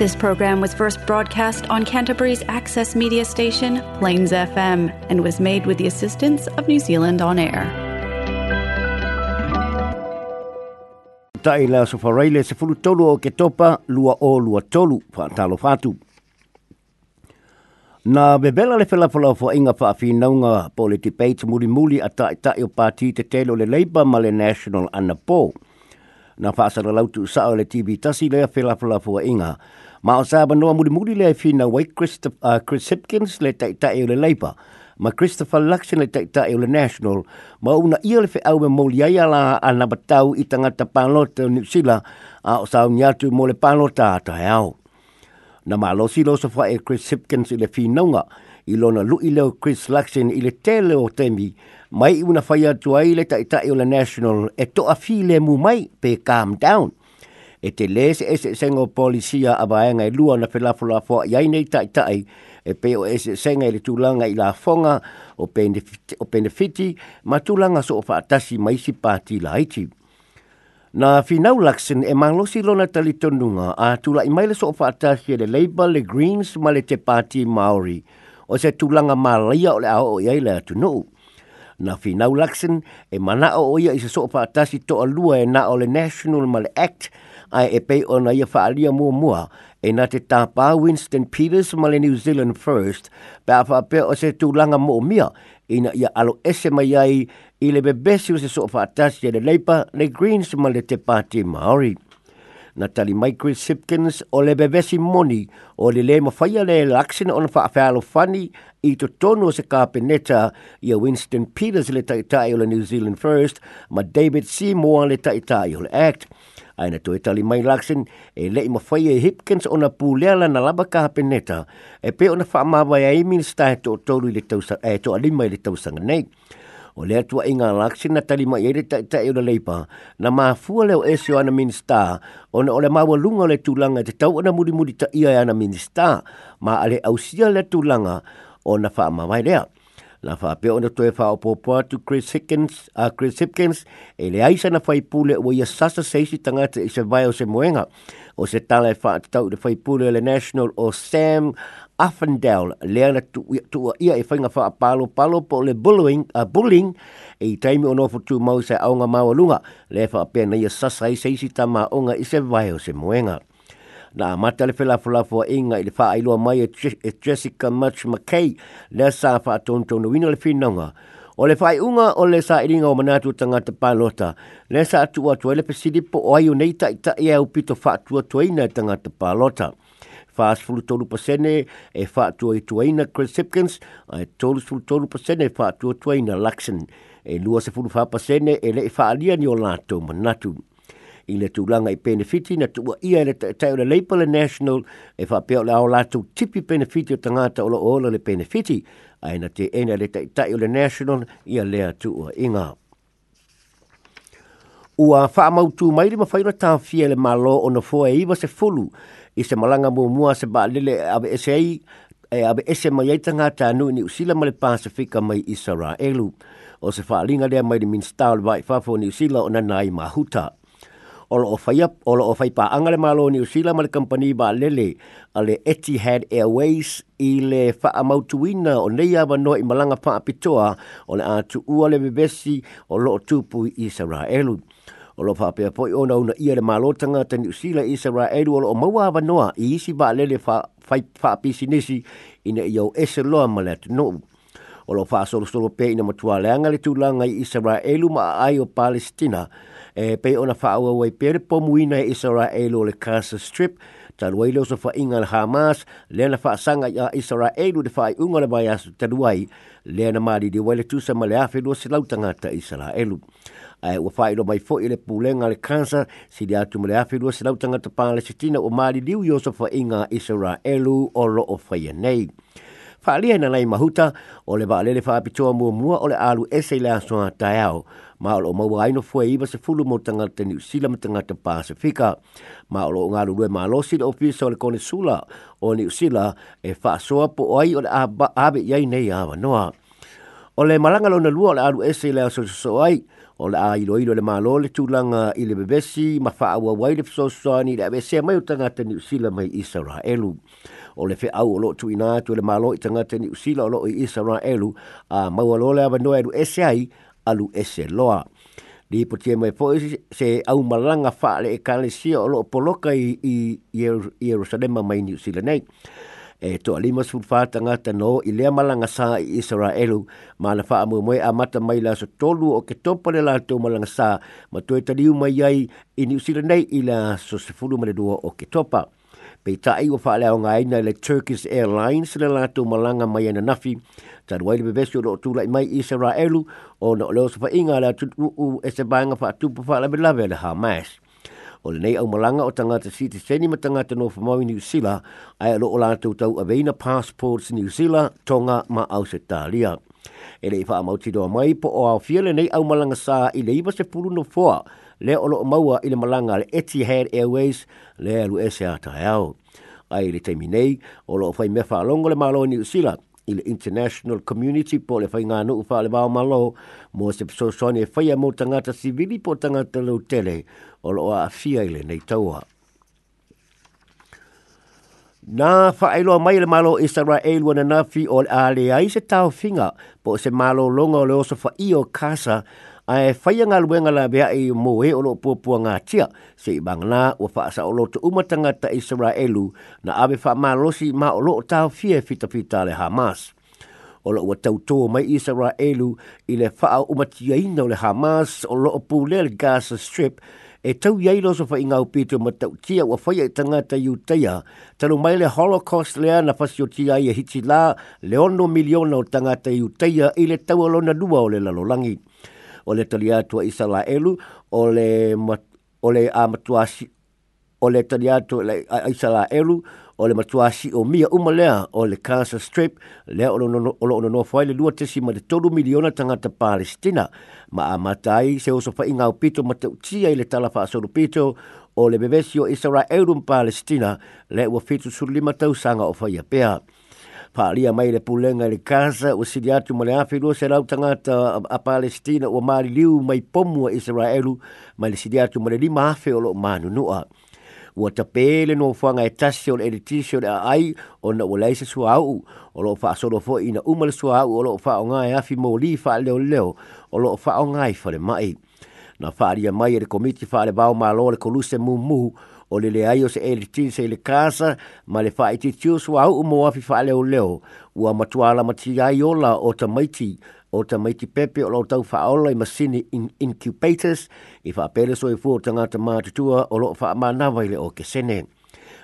This program was first broadcast on Canterbury's access media station, Plains FM, and was made with the assistance of New Zealand On Air. Tai la so faraile se fulu tolu o ke topa lua o lua tolu fa talo fatu. Na bebela le fela fala fo inga fa fi po le debate muri muli ata ita o parti te telo le Labour ma le National ana po. Na fa sa lau tu sa o le TV tasi le fela fala fo inga. Ma o sāba noa muri muri le fina e wai Christop, uh, Chris Hipkins le taita e o le Labour. Ma Christopher Luxon le taita e o le National. Ma una ia le fe au me mouli ai ala ana batau i tangata pānota o Nipsila a o sāu niatu mo le pānota a tahe au. Na ma lo si lo sofa e Chris Hipkins i le fina i lona lu i leo Chris Luxon i le tele o temi mai una faya tuai le taita e o le National e to a le mu mai pe calm down e te lēs e se sengo polisia a vaenga e lua na pelafo la fua i ainei tai tai e pe o e se senga i le tūlanga i la fonga o benefiti, o benefiti ma tūlanga so o whaatasi mai si pāti la iti. Nā whinau Luxon e manglosi lona tali tonunga a tūla i maile so o whaatasi e le Labour, le Greens ma le te pāti Māori o se tūlanga mālaia o le ao o iei le atunuu. Na whinau Luxon e mana o ia i se so o whaatasi to a lua e na o le National Mal Act ai e pei ona ia whaalia mua mua e na te tāpā Winston Peters ma le New Zealand First pe a whapea o se tūlanga mō mia ina ia alo ese mai ai i le bebesi o se soa whaatasi e le leipa le Greens ma le te pāti Māori. Natalie Michael Sipkins o le bebesi moni o le le mawhaia le laksina ona whaafealo whani i to tono o se kāpeneta i a Winston Peters le taitai o le New Zealand First ma David Seymour le taitai o le Act aina toe tali mai laksin e le ima fai e Hipkins ona pū leala na laba kaha peneta e pe ona wha mawai ai minsta e tō tōru i le tausanga, e tō alima i le tausanga nei. O lea tua inga laksin na tali mai e re tae tae ona leipa na maa fua leo esio ana minsta ona ole mawa lunga le tūlanga te tau ana muri muri ta ia e ana minsta ma ale ausia le tūlanga ona wha mawai lea la fa pe ona to fa opo po to Chris Hickens a uh, Chris Hipkins e le aisa na fai pule o ia sasa se si tanga te se vai o se moenga o se tala fa e tau de fai pule le national o Sam Affendale le ana tu, tu ia e fainga fa palo palo po le bullying a uh, bullying e i taimi ono fo tu mau se aunga maua lunga le fa pe na ia sasa se si tama onga i se vai o se moenga na mata le fela fola fo inga i le fa ailo mai e, e Jessica Much McKay le sa fa ton ton wina le finanga o le fai unga o le sa iringa o manatu tanga te palota le sa atu atu le pesidi po o ayu neita e i ta ia upito fa atu atu ina tanga te palota fast full tolu pasene e fa atu i tuaina Chris Hipkins a e tolu full tolu pasene e fa atu atu ina Luxon e lua se fulu fa pasene e le fa alia ni o lato manatu i le tūlanga i benefiti na tūua ia le tau le Leipole National e whapea o le au lātou tipi benefiti o tangata o le ola le benefiti ai na te ena le tau le National ia lea tūua inga. Ua whaamautu mai le mawhaira tāwhia le malo o na fua e iwa se fulu i se malanga mō mua se ba lele awe ese ai e awe ese mai eitanga tānu ni usila ma le Pasifika mai Israelu o se whaalinga lea mai le minstau le vai whafo ni usila o na nai mahuta. huta o lo fai o lo fai pa angale malo New Zealand mal company ba lele ale Etihad Airways i le fa amautuina o nei ava no i malanga fa apitoa o a atu ua le bebesi o lo tupu i Israel o lo fa pe po i ona una ia le malo tanga te New Zealand Israel o lo maua ava noa i isi ba lele fa fa pisinisi ina i yo eselo amale no o lo faa solo solo pe ina matua leanga le tūlanga i Israelu ma ai o Palestina e pe ona faa ua wai pere pomuina i e Israelu o le Gaza Strip taluai leo so faa inga le Hamas le na faa sanga i Israelu de faa i unga le mai asu taluai le na maali di wai le tūsa ma le afe lua se lautanga ta Israelu ae ua faailo mai foʻi le pulega le kansa sili atu ma le afilua se lautagata palesitina ua maliliu i o sofaʻiga israelu o loo faia nei fa alia ina lai mahuta o le vaalele faapitoa muamua o le alu ese i le asoa taeao ma o loo maua aino fua iva sefulu mo tagata niusila ma tagata pasifika ma o loo galulue malosi le ofisa o le konesula o niusila e faasoa po o ai o le ave i ai nei avanoa o le malaga na lua o le alu ese i le aso soso o le ailoilo le malo le tulaga i le vevesi ma faauauai le fesoasoani i le avesea mai o tagata niusila mai isaraelu o le feʻau o loo tuuinā atu le malo i tagata niusila o loo i isaraelu a maualoa le avanoa e alu ese ai alu ese loa lipotie mai foʻi se aumalaga faaleʻekalesia o loo poloka i, i, i, i, i, i, i, i, i, i, i yerusalema mai niusila nei e to alima sul fatanga tano i le malanga sa i Israelu ma na fa mo mo amata mai la so tolu o ke to pale la to malanga sa ma to e tali mai ai i ni usile nei i la so se fulu mele do o ke topa pe ta i fa le nga ai le Turkish Airlines le la to malanga mai na nafi ta wai le bevesi o tu la mai Israelu o no le so fa inga la tu u e se banga fa tu pa fa la bela bela Hamas o lenei au malanga o tangata siti seni ma tangata no whamau New Zealand ai alo o lātou tau a veina passports New Zealand tonga ma Australia. E lei wha amauti doa mai po o au fia lenei au malanga sā i lei se pulu no fua le olo o maua i le malanga le Etihad Airways le alu e se ata hao. E ai le teimi olo o fai mefa alongo le malo New Zealand i le international community po le whainga anu ufa le wao malo mo se piso soane e whaia mo tangata sivili po tangata lau tele o loa a fia i le nei taua. Nā whaeloa mai le malo i sara e lua na nafi o le a le tau finga po se malo longa o le osofa i o kasa ae faia la lavea i mo e o loo puapua gatia seʻi magana ua faasaolo tuuma tagata isaraelu na ave faamalosi ma o loo taofie fitafita le hamas o loo ua tautoa mai isaraelu i le faaumatiaina o le hamas o loo le gaza strip e tau iai loso fa inga pito ma tau tia ua whaia i tangata i utaia. Talu mai le holocaust lea na fasi o tia i e hiti le ono miliona o tangata ta utaia ile le tau alona lua o le lalolangi o le tali atu a Israelu, o le, o le amatuasi, o le tali atu a Israelu, o le matuasi o mia uma o le Gaza Strip le o lo no no foi le lua tesi ma le tolu miliona tangata Palestina ma a matai se oso fa inga pito ma tau tia i le talafa a soru pito o le bevesi o Israel un Palestina le ua fitu sur lima tau sanga o fai a pea faaalia mai le pulega le gaza ua sili atu ma le afilua se lau tagata a palestina ua maliliu mai pomu a isaraelu ma le sili atu le lima afe o loo manunua ua tapē le nofoaga e tasi o le eletisi o le aai ona ua lai se suāuu o loo faasolo foʻi ina uma le suāuu o loo faaaʻoga e afi moli faaleoleo o loo faaaʻoga i falemaʻi na faaalia mai e le komiti faalevao mālo le koluse mumuhu o le le ai o se ele tin se le kasa ma le fa iti tiu sua au umo afi fa leo leo ua matua la mati ai ola o ta maiti o ta maiti pepe o lo tau fa ola i masini in incubators i fa pere so i fu o tangata maa o lo fa maa nawa le o ke sene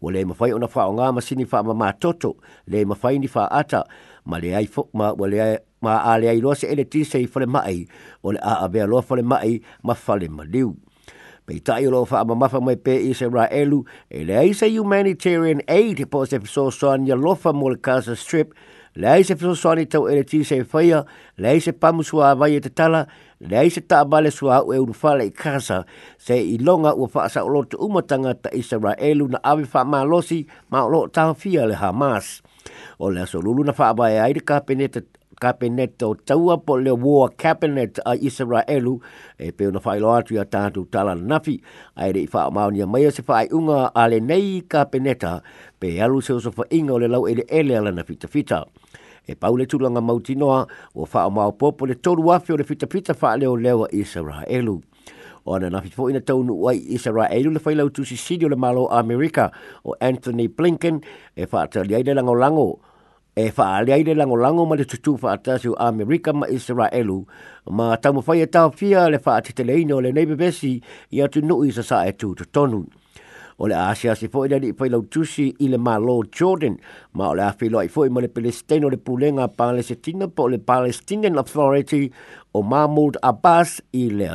o le mawhai o na fa o ngā masini fa maa toto le mawhai ni fa ata ma le ai fo ma wale ai ma ale ai lo se ele tin se i fa le mai o le a a bea lo fa le mai ma fa le maliu pe ta yo lo fa ma ma fa mai pe israelu e le ai humanitarian aid po se so so an ya lo fa mol casa strip le ai se so so an to e ti se faia le ai se pa musua va ye te tala le ai se ta bale sua u e u fa casa se i longa u fa sa lo tu ma tanga ta israelu na ave fa ma losi ma lo ta fia le hamas o le so lulu na fa ba ai de ka kapeneta o taua po le war cabinet a Israelu e pe una failo atu ya tatu tala nafi a ere i faa maunia mai se faa unga ale nei kapeneta pe alu se osofa inga o le ele ele ala na fita fita e paule tulanga noa o faa mao popo le tolu wafi o le fita fa faa leo lewa Israelu o na nafi fo ina tau nu ai Israelu le failo tu si sidio le malo Amerika o Anthony Blinken e faa tali ai le lango lango e fa ale ai le lango lango ma le tutu fa atasu America ma Israelu ma tamu fai e fia le fa atite le ino le neibe besi i atu nu i sasa e tu tonu. O le Asia si fo i lari fai lau tusi i ma Lord Jordan ma o le afi loa i fo ma le Palestino le pulenga pa Palestina po le Palestinian Authority o Mahmoud Abbas i le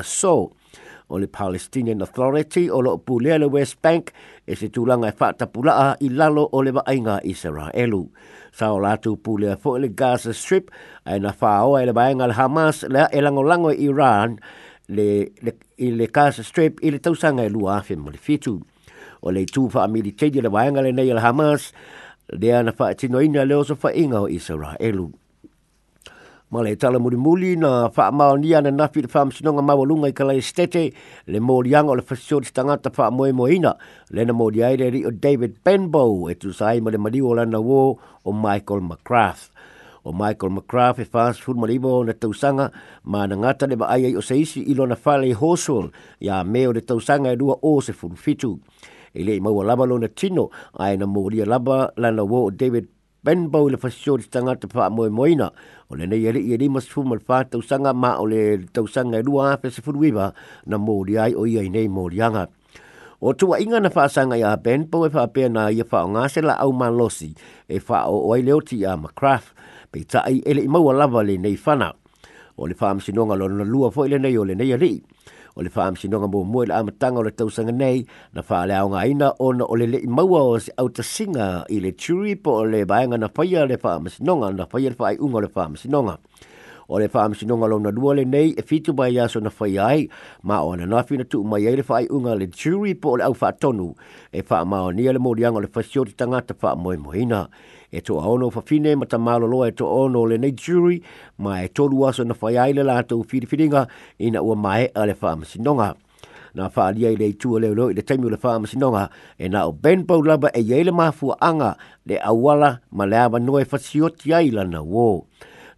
o le Palestinian Authority o lo pulea le West Bank e se tūlanga e whata pulaa i lalo o le vaenga i Sarahelu. Sa o latu pulea fo le Gaza Strip a na whaoa e le vaenga le Hamas le e lango i Iran le, le, i le Gaza Strip i le tausanga e lua afe mo le fitu. O le tūwha a militeri le vaenga le nei le Hamas le ana whaetino ina le oso whainga o Israelu. Israelu ma le tala muri muli na faa mao ni ana nafi le faa msinonga mawalunga i kalai stete le mori anga o le fasiori stangata faa moe moina le na mori aere o David Benbow e tu sai ma le mariwa lana wo o Michael McGrath o Michael McGrath e faa sifuru ma leivo na tausanga ma na ngata le ai o seisi ilo na fale i hosol ya meo le tausanga e rua o se fulu fitu ele i maua laba lo na tino ai na mori a laba lana wo o David Benbow le fasio di tanga te paa moe moina. O le nei i lima sifu mal fata usanga ma o le tausanga e lua pe sifu duiva na mori ai o iai nei mori anga. O tua inga na sanga ya Benbow e faa na ia faa ngase la au ma losi e faa o oai leo ti a McCraff pe tai ele i maua lava le nei fana. O le faa msinonga lona lua foile nei o le nei alii o le faamasinoga muamua i le amataga o le tausaga nei na faaleaogaina ona o le leʻi maua o se autasiga i le turi po o le vaega na faya le faamasinoga na faya le faaiʻuga o le faamasinoga o le faa msi nonga launa lua le nei e fitu mai yaso na fai ai ma o na nafi na tuu mai le faa unga le jury po le au faa tonu e faa mao nia le morianga le fasio te tangata faa moe moina e to aono fa fine mata malo loa e to ono le nei jury ma e tolu aso na fai ai le la tau firifiringa ina ua mae a le faa msi nonga na faa lia i le itua leo leo i le taimi o le faa msi e na o ben pau laba e yeile mafua anga le awala ma le awa noe fasio ti lana woo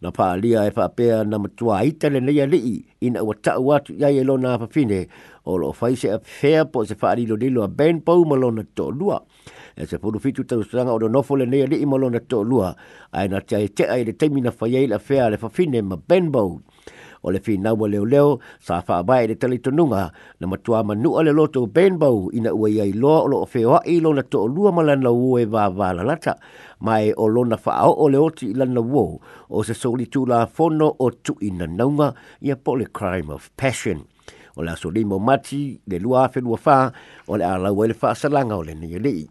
na paalia e faapea na matuā ita lenei alii ina ua taʻu atu iai e lona afafine o loo fai se afea po o se faalilolilo a ben pou ma lona toʻalua e se fulufitu tausaga o nonofo lenei alii ma lona toʻalua ae na e teaetea i le taimi na faiai le afea a le fafine ma benbow o le finau a leoleo sa faavae i le talitonuga na matuā manuu le loto benbow ina ua ia iloa o loo feoaʻi lona toʻalua ma lana uō e vavalalata ma e o lona faaoʻo le oti i lana uō o se solitulafono o tuʻinanauga ia po le crime of passion o le asolima mati le lua afeluafā o le a lau ai le faasalaga o lenei alii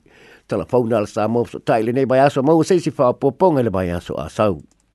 talafauna a le e sa mo fesootaʻi lenei baeaso mau seisi faapoopoga i le baeaso asau